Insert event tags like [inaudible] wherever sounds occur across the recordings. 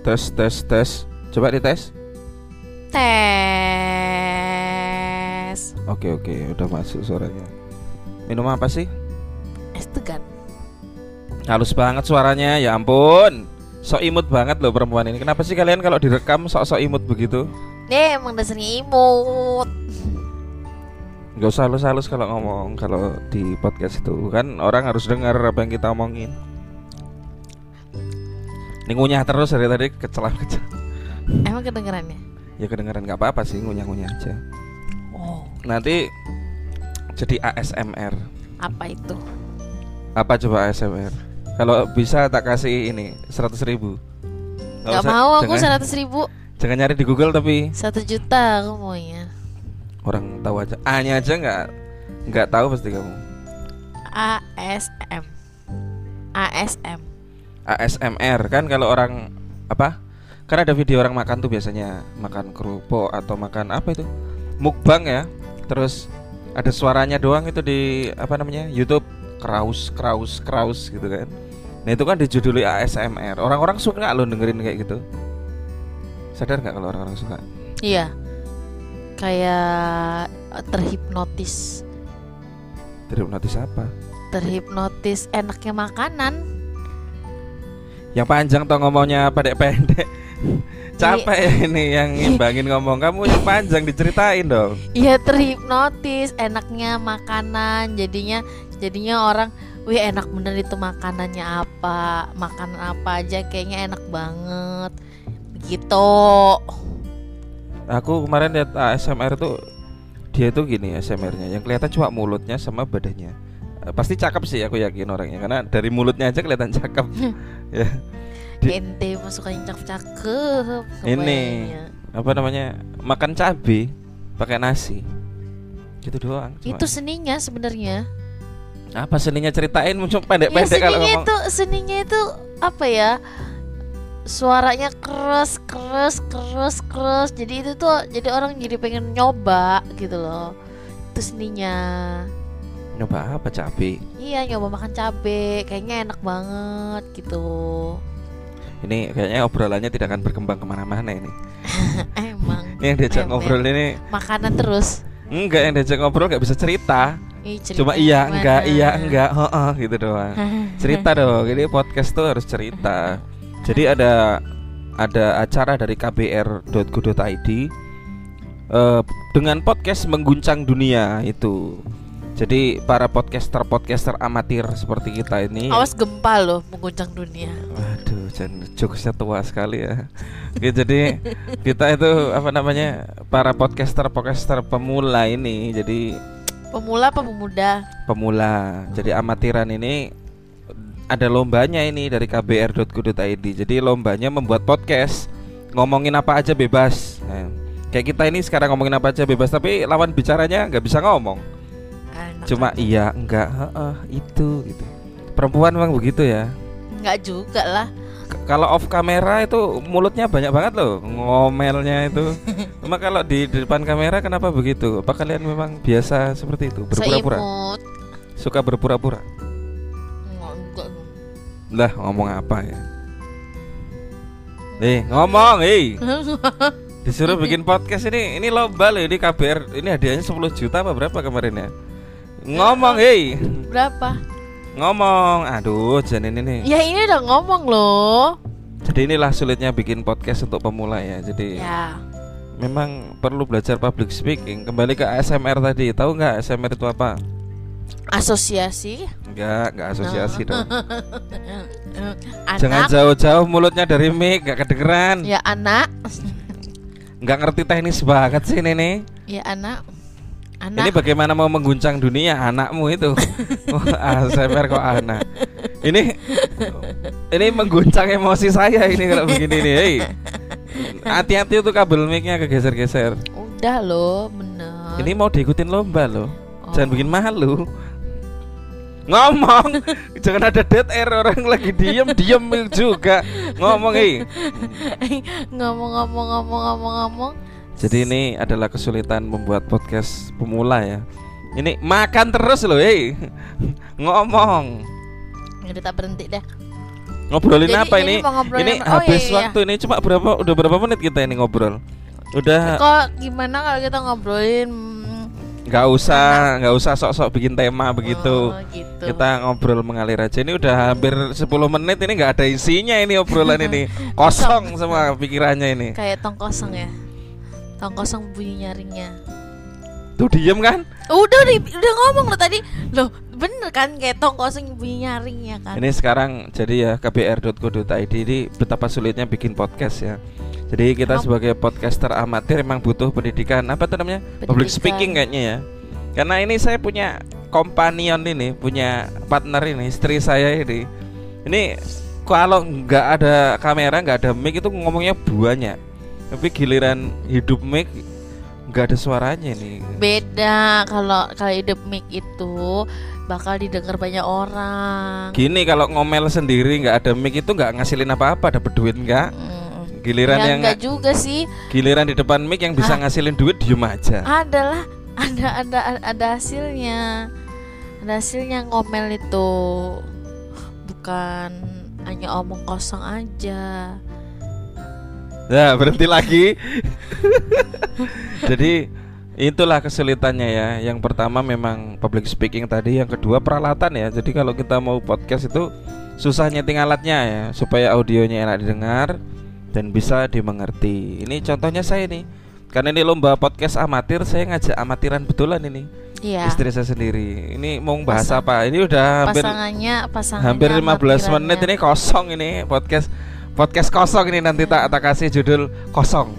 Tes tes tes. Coba dites. Tes. Oke oke, udah masuk suaranya. Minum apa sih? Es tegan. Halus banget suaranya, ya ampun. Sok imut banget loh perempuan ini. Kenapa sih kalian kalau direkam sok-sok imut begitu? Nih emang dasarnya imut. Gak usah halus-halus kalau ngomong kalau di podcast itu kan orang harus dengar apa yang kita omongin. Ini ngunyah terus dari tadi kecelah kecelah. Emang kedengerannya? Ya kedengeran nggak apa-apa sih ngunyah-ngunyah aja. Oh, Nanti jadi ASMR. apa itu? Apa coba ASMR? Kalau bisa tak kasih ini 100 ribu. Gak mau aku seratus ribu, jangan nyari di Google tapi satu juta aku maunya. orang tahu aja. A-nya aja nggak nggak tahu pasti kamu. ASM. ASM. ASMR kan kalau orang apa? Kan ada video orang makan tuh biasanya makan kerupuk atau makan apa itu? Mukbang ya. Terus ada suaranya doang itu di apa namanya? YouTube kraus kraus kraus gitu kan. Nah itu kan dijuduli ASMR. Orang-orang suka loh dengerin kayak gitu. Sadar nggak kalau orang-orang suka? Iya. Kayak eh, terhipnotis. Terhipnotis apa? Terhipnotis enaknya makanan. Yang panjang toh ngomongnya pendek-pendek. Capek ini yang ngimbangin ngomong. Kamu yang panjang diceritain dong. Iya terhipnotis. Enaknya makanan. Jadinya jadinya orang wih enak bener itu makanannya apa? Makanan apa aja? Kayaknya enak banget. Gitu Aku kemarin lihat ASMR tuh dia tuh gini ASMR-nya yang kelihatan cuma mulutnya sama badannya. Eh, Pasti cakep sih aku yakin orangnya. Karena dari mulutnya aja kelihatan cakep. [laughs] ya. Ente masuk yang cakep cakep Ini. Apa namanya? Makan cabe pakai nasi. Gitu doang. cuma. itu seninya sebenarnya apa seninya ceritain muncul ya pendek-pendek kalau seninya ngomong. itu seninya itu apa ya suaranya keras keras keras keras jadi itu tuh jadi orang jadi pengen nyoba gitu loh itu seninya Nyoba apa cabe? Iya nyoba makan cabe Kayaknya enak banget gitu Ini kayaknya obrolannya tidak akan berkembang ke mana-mana ini. [laughs] Emang Ini yang diajak Emang. ngobrol ini Makanan terus enggak yang diajak ngobrol nggak bisa cerita. Ih, Cuma iya gimana? enggak iya enggak heeh gitu doang. [laughs] cerita dong jadi podcast tuh harus cerita [laughs] jadi ada ada acara dari kbr.go.id eh, dengan podcast mengguncang dunia itu jadi para podcaster podcaster amatir seperti kita ini Awas gempa loh mengguncang dunia waduh jokesnya tua sekali ya Oke, jadi [laughs] kita itu apa namanya para podcaster podcaster pemula ini jadi Pemula apa pemuda? pemula. Jadi amatiran ini ada lombanya ini dari kbr.go.id. Jadi lombanya membuat podcast ngomongin apa aja bebas. Nah, kayak kita ini sekarang ngomongin apa aja bebas, tapi lawan bicaranya nggak bisa ngomong. Enak Cuma aja. iya, enggak, heeh, itu gitu. Perempuan memang begitu ya. Enggak juga lah kalau off kamera itu mulutnya banyak banget loh ngomelnya itu. [laughs] Cuma kalau di depan kamera kenapa begitu? Apa kalian memang biasa seperti itu berpura-pura? Suka berpura-pura? Lah ngomong apa ya? Eh ngomong, eh [laughs] disuruh bikin podcast ini, ini lomba loh ini KBR, ini hadiahnya 10 juta apa berapa kemarin ya? Ngomong, eh Berapa? ngomong, aduh jangan ini nih. Ya ini udah ngomong loh Jadi inilah sulitnya bikin podcast untuk pemula ya. Jadi Ya memang perlu belajar public speaking. Kembali ke ASMR tadi, tahu nggak ASMR itu apa? Asosiasi Enggak, enggak asosiasi dong. [laughs] Anak Jangan jauh-jauh mulutnya dari mic, enggak kedengeran. Ya anak Nggak ngerti teknis banget sih ini nih. Ya anak Ini Anak bagaimana mau mengguncang dunia anakmu itu? [laughs] ASMR kok anak. Ini ini mengguncang emosi saya ini kalau begini nih. Hei. Hati-hati tuh kabel mic-nya kegeser-geser. Udah loh bener Ini mau diikutin lomba loh. Oh. Jangan bikin malu. Ngomong, jangan ada dead air orang lagi diem diem juga ngomong hei. [laughs] Ngomong-ngomong ngomong-ngomong ngomong Jadi ini adalah kesulitan membuat podcast pemula ya. Ini makan terus loh, hei. [laughs] Ngomong. Udah tak berhenti dah Ngobrolin Jadi- apa ini? ngobrolin Ini apa? Oh, habis iya, iya. waktu ini cuma berapa udah berapa menit kita ini ngobrol? Udah Kok gimana kalau kita ngobrolin nggak usah nggak usah sok-sok bikin tema begitu. oh, gitu. Kita ngobrol mengalir aja. Ini udah hampir 10 menit ini nggak ada isinya ini obrolan ini. [laughs] Kosong semua pikirannya ini. kayak tong kosong ya. Tong kosong bunyi nyaringnya. Tuh diem kan? Udah di, udah ngomong lo tadi. Loh, bener kan kayak tong kosong bunyi nyaringnya kan. Ini sekarang jadi ya kbr.co.id ini betapa sulitnya bikin podcast ya. Jadi kita Emang- sebagai podcaster amatir emang butuh pendidikan apa tuh namanya? Public Pendidikan. speaking kayaknya ya. Karena ini saya punya companion ini, punya partner ini, istri saya ini. Ini kalau nggak ada kamera, nggak ada mic itu ngomongnya banyak. Tapi giliran hidup mic nggak ada suaranya nih. Beda kalau kalau hidup mic itu bakal didengar banyak orang. Gini kalau ngomel sendiri nggak ada mic itu nggak ngasilin apa-apa, dapat duit nggak? Mm. Giliran ya yang enggak juga sih. giliran di depan mic yang bisa Ah. ngasilin duit diem aja. Adalah ada ada ada hasilnya. Ada hasilnya ngomel itu. Bukan hanya omong kosong aja. Nah berhenti lagi. [laughs] Jadi itulah kesulitannya ya. Yang pertama memang public speaking tadi, yang kedua peralatan ya. Jadi kalau kita mau podcast itu susah nyeting alatnya ya, supaya audionya enak didengar dan bisa dimengerti. Ini contohnya saya nih. Karena ini lomba podcast amatir, saya ngajak amatiran betulan ini. Iya. Istri saya sendiri. Ini mau bahas Pasang- apa? Ini udah hampir Pasangannya pasangannya hampir 15 amatirannya. menit ini kosong ini podcast podcast kosong ini nanti tak tak kasih judul kosong.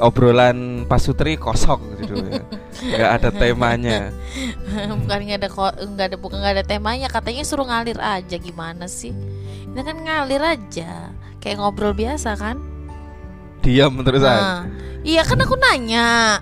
Obrolan Pasutri kosong gitu ya nggak ada temanya. [laughs] Bukan nggak ada nggak ada bukan nggak ada temanya katanya suruh ngalir aja gimana sih? Ini kan ngalir aja kayak ngobrol biasa kan? Diam terus aja. Nah, iya kan aku nanya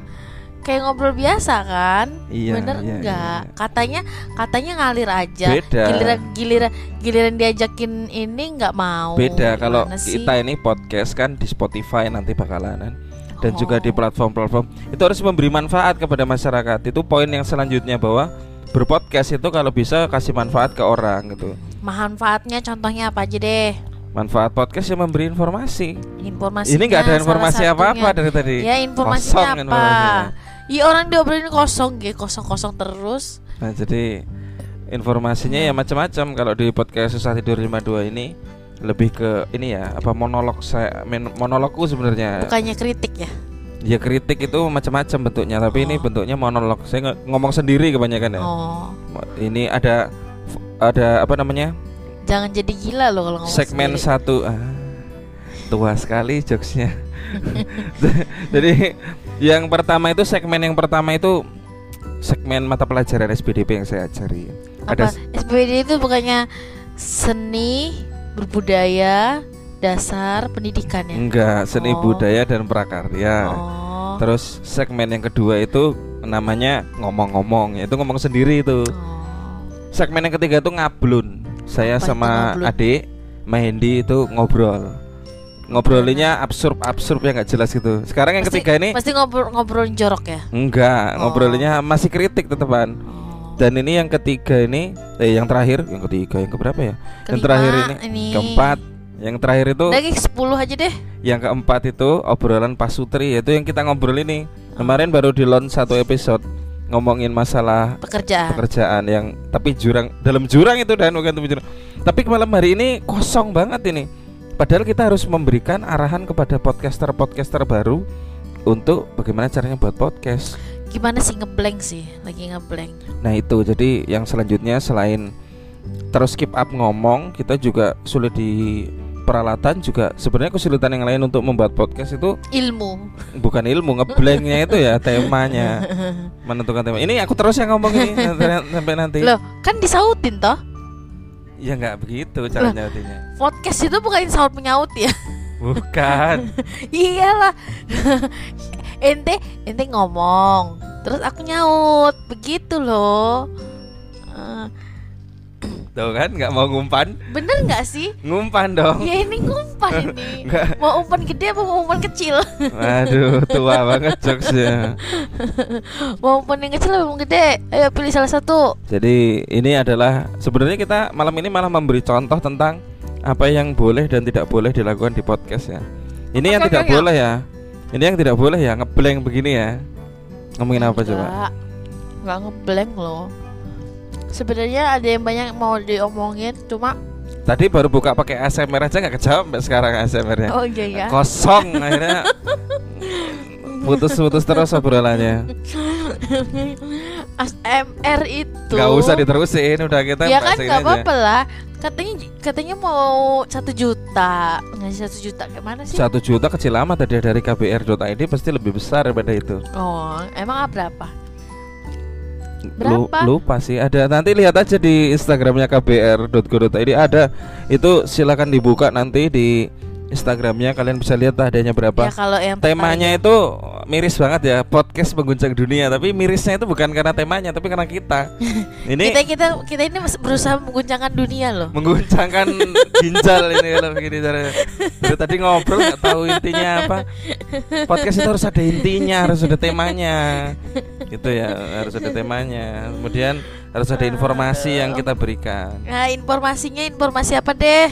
kayak ngobrol biasa kan? Iya, bener iya, enggak? iya. katanya katanya ngalir aja. Beda. giliran giliran giliran diajakin ini nggak mau. Beda kalau sih? kita ini podcast kan di Spotify nanti bakalan. Dan juga di Oh. platform-platform. Itu harus memberi manfaat kepada masyarakat. Itu poin yang selanjutnya bahwa berpodcast itu kalau bisa kasih manfaat ke orang gitu. Manfaatnya contohnya apa aja deh? Manfaat podcast yang memberi informasi. Informasi ini nggak ada informasi apa-apa dari tadi. Ya informasinya Kosong apa? informasinya. Iya orang diobrolin kosong gitu kosong kosong terus. Nah jadi informasinya ya macam-macam. Kalau di podcast susah tidur 52 ini lebih ke ini ya apa monolog saya monologku sebenarnya. Bukannya kritik ya? Ya kritik itu macam-macam bentuknya tapi ini Oh. bentuknya monolog. Saya ngomong sendiri kebanyakan ya. Oh. Ini ada ada apa namanya? Jangan jadi gila loh kalau ngomong segmen sendiri. satu. Ah, tua sekali jokesnya [laughs] jadi yang pertama itu segmen yang pertama itu segmen mata pelajaran SPDP yang saya ajari apa ada SPD itu bukannya seni berbudaya dasar pendidikan ya Enggak, seni Oh. budaya dan prakarya. oh Terus segmen yang kedua itu namanya ngomong-ngomong, itu ngomong sendiri itu. oh. Segmen yang ketiga itu ngablun. Saya Apa sama adik Mahendi itu ngobrol. Ngobrolinnya absurd-absurd ya nggak jelas gitu. Sekarang yang Pasti- ketiga ini pasti ngobrol ngobrolin jorok ya enggak, Oh. ngobrolinnya masih kritik tetepan. oh. Dan ini yang ketiga ini, eh yang terakhir, yang ketiga, yang keberapa ya? yang Kelima, terakhir ini, ini. keempat, yang terakhir itu lagi 10 aja deh Yang keempat itu obrolan Pasutri Itu yang kita ngobrol ini Kemarin baru di launch satu episode Ngomongin masalah pekerjaan pekerjaan yang Tapi jurang Dalam jurang itu dan bukan jurang Tapi malam hari ini kosong banget ini Padahal kita harus memberikan arahan kepada podcaster-podcaster baru Untuk bagaimana caranya buat podcast. Gimana sih ngeblank sih? Lagi ngeblank. Nah itu. Jadi yang selanjutnya selain Terus keep up ngomong Kita juga sulit di peralatan juga. Sebenarnya kesulitan yang lain untuk membuat podcast itu ilmu. bukan ilmu ngeblanknya itu ya [laughs] temanya. Menentukan tema. Ini aku terus yang ngomong ini nanti- [laughs] sampai nanti. Loh kan disautin toh ya nggak begitu cara nyautinya podcast itu bukan saut menyaut ya? Bukan. [laughs] Iyalah. [laughs] Ente ente ngomong terus aku nyaut. Begitu loh tuh kan nggak mau ngumpan bener nggak sih ngumpan dong ya ini ngumpan ini [laughs] Nggak. mau umpan gede apa mau umpan kecil aduh tua [laughs] banget jokesnya mau umpan yang kecil apa yang gede ayo pilih salah satu jadi ini adalah sebenarnya kita malam ini malah memberi contoh tentang apa yang boleh dan tidak boleh dilakukan di podcast ya. Ini yang tidak boleh ya. Ini yang tidak boleh ya ngeblank begini ya. Ngomongin apa coba? Enggak ngeblank loh. Sebenarnya ada yang banyak mau diomongin cuma Tadi baru buka pakai ASMR aja nggak kejawab sampai sekarang ASMR-nya. oh iya ya. Kosong akhirnya putus-putus terus obrolannya. [laughs] ASMR itu Gak usah diterusin udah kita Ya kan nggak apa-apa lah. Katanya katanya mau satu juta ngasih satu juta gimana sih? Satu juta kecil amat tadi dari KBR.id pasti lebih besar daripada itu. Oh emang berapa? Lu- Berapa? lupa sih. Ada nanti lihat aja di Instagramnya kbr.go.id ada. Itu silakan dibuka nanti di Instagramnya kalian bisa lihat adanya berapa. Ya kalau yang Temanya tertarik- itu miris banget ya podcast mengguncang dunia tapi mirisnya itu bukan karena temanya tapi karena kita. [laughs] Ini kita kita kita ini berusaha mengguncangkan dunia loh. mengguncangkan [laughs] ginjal ini kalau begini caranya. Dari tadi ngobrol nggak tahu intinya apa. Podcast itu harus ada intinya, harus ada temanya. Gitu ya, harus ada temanya. Kemudian harus ada informasi yang kita berikan. Nah informasinya informasi apa deh?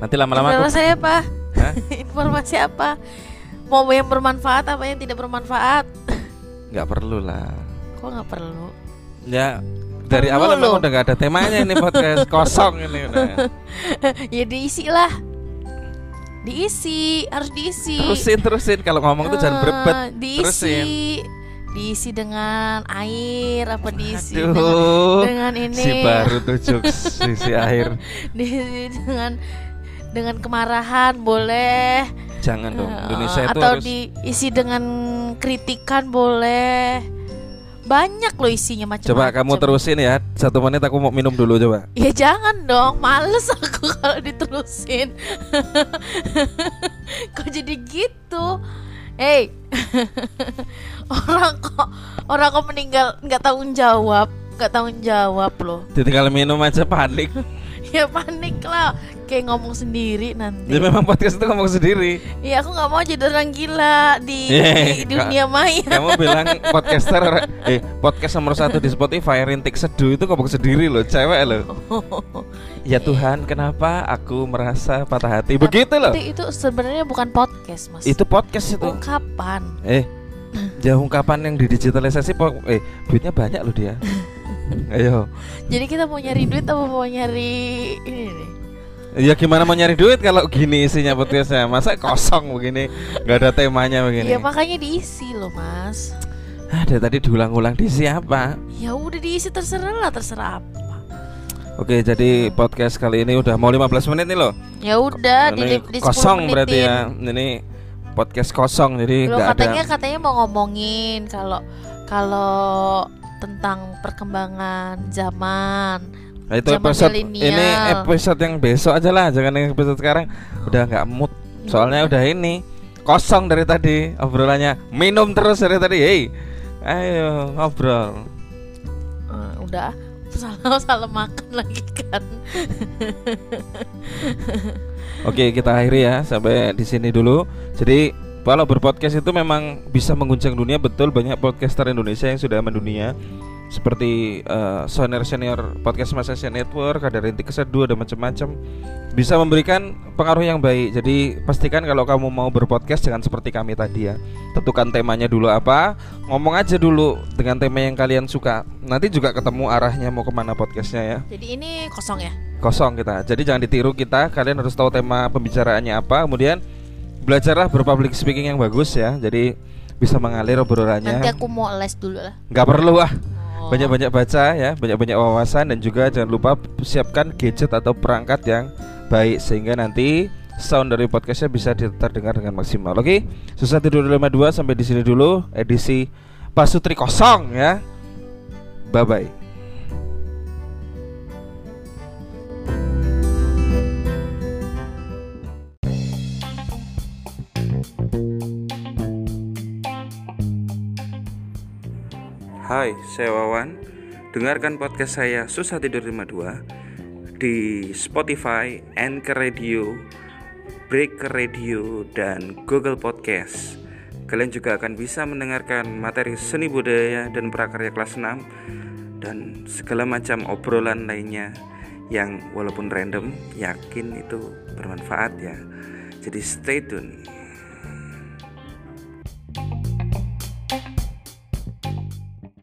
Nanti lama-lama aku Informasi apa? Hah? [laughs] informasi apa? Mau yang bermanfaat apa yang tidak bermanfaat? nggak perlu lah. Kok nggak perlu? Ya dari Perlu awal loh. memang udah nggak ada temanya ini podcast [laughs] kosong ini udah. [laughs] ya diisi lah. Diisi, harus diisi. Terusin terusin kalau ngomong itu jangan Ah, berebet. Diisi. Terusin. Diisi dengan air apa diisi dengan, Aduh. dengan ini Si baru tuh jokes sisi air. [laughs] diisi dengan dengan kemarahan boleh Jangan dong. Eh, Indonesia itu atau harus diisi dengan kritikan boleh banyak loh isinya macam Coba kamu terusin ya Satu menit aku mau minum dulu coba ya jangan dong males aku [laughs] kalau diterusin [laughs] kok jadi gitu hey. [laughs] Orang kok orang kok meninggal nggak tanggung jawab nggak tanggung jawab loh. Ditinggal minum aja panik ya panik lah. Kayak ngomong sendiri nanti. Ya memang podcast itu ngomong sendiri. Ya aku nggak mau jadi orang gila di, Eh, [laughs] di dunia maya. Kamu bilang podcaster orang- Eh podcast nomor satu di Spotify Rintik Seduh itu ngomong sendiri loh Cewek loh. [laughs] Ya Tuhan kenapa aku merasa patah hati? Begitu loh. Tapi itu sebenarnya bukan podcast mas. Itu podcast itu. Ungkapan. Eh Ya ungkapan yang didigitalisasi po- Eh duitnya banyak loh dia [laughs] Ayo. Jadi kita mau nyari duit apa mau nyari ini nih? Ya gimana mau nyari duit kalau gini isinya podcastnya? Masa kosong begini? Nggak ada temanya begini. Ya makanya diisi loh mas. Dari tadi diulang-ulang di siapa? Ya udah diisi terserah lah terserah apa. Oke jadi podcast kali ini udah mau 15 menit nih loh. Ya udah di, di, di 10 kosong berarti ya. Ini podcast kosong jadi Loh, nggak katanya ada katanya mau ngomongin kalau kalau tentang perkembangan zaman. Nah, itu zaman episode milenial. ini episode yang besok aja lah jangan yang episode sekarang. Udah nggak mood. Soalnya udah ini kosong dari tadi obrolannya. Minum terus dari tadi hei. Ayo ngobrol. Eh, udah salah salah makan lagi kan. [laughs] Oke kita akhiri ya sampai di sini dulu. Jadi kalau berpodcast itu memang bisa mengguncang dunia betul banyak podcaster Indonesia yang sudah mendunia seperti eh, senior senior podcast Mas Asia Network, ada Rintik Kesedu, ada macam-macam bisa memberikan pengaruh yang baik. Jadi pastikan kalau kamu mau berpodcast jangan seperti kami tadi ya. Tentukan temanya dulu apa, ngomong aja dulu dengan tema yang kalian suka. Nanti juga ketemu arahnya mau ke mana podcastnya ya jadi ini kosong ya kosong kita. Jadi jangan ditiru kita. Kalian harus tahu tema pembicaraannya apa. Kemudian belajarlah berpublic speaking yang bagus ya. Jadi bisa mengalir nanti obrolannya. aku mau les dulu lah Nggak perlu ah. Oh. Banyak-banyak baca ya, banyak-banyak wawasan dan juga jangan lupa siapkan gadget atau perangkat yang baik sehingga nanti sound dari podcastnya bisa terdengar dengan maksimal. Oke, susah tidur 52 sampai di sini dulu edisi Pasutri kosong ya. Bye bye. Hai, saya Wawan. Dengarkan podcast saya Susah Tidur 52 di Spotify, Anchor Radio, Breaker Radio, dan Google Podcast. Kalian juga akan bisa mendengarkan materi seni budaya dan prakarya kelas 6 dan segala macam obrolan lainnya yang walaupun random yakin itu bermanfaat ya jadi stay tune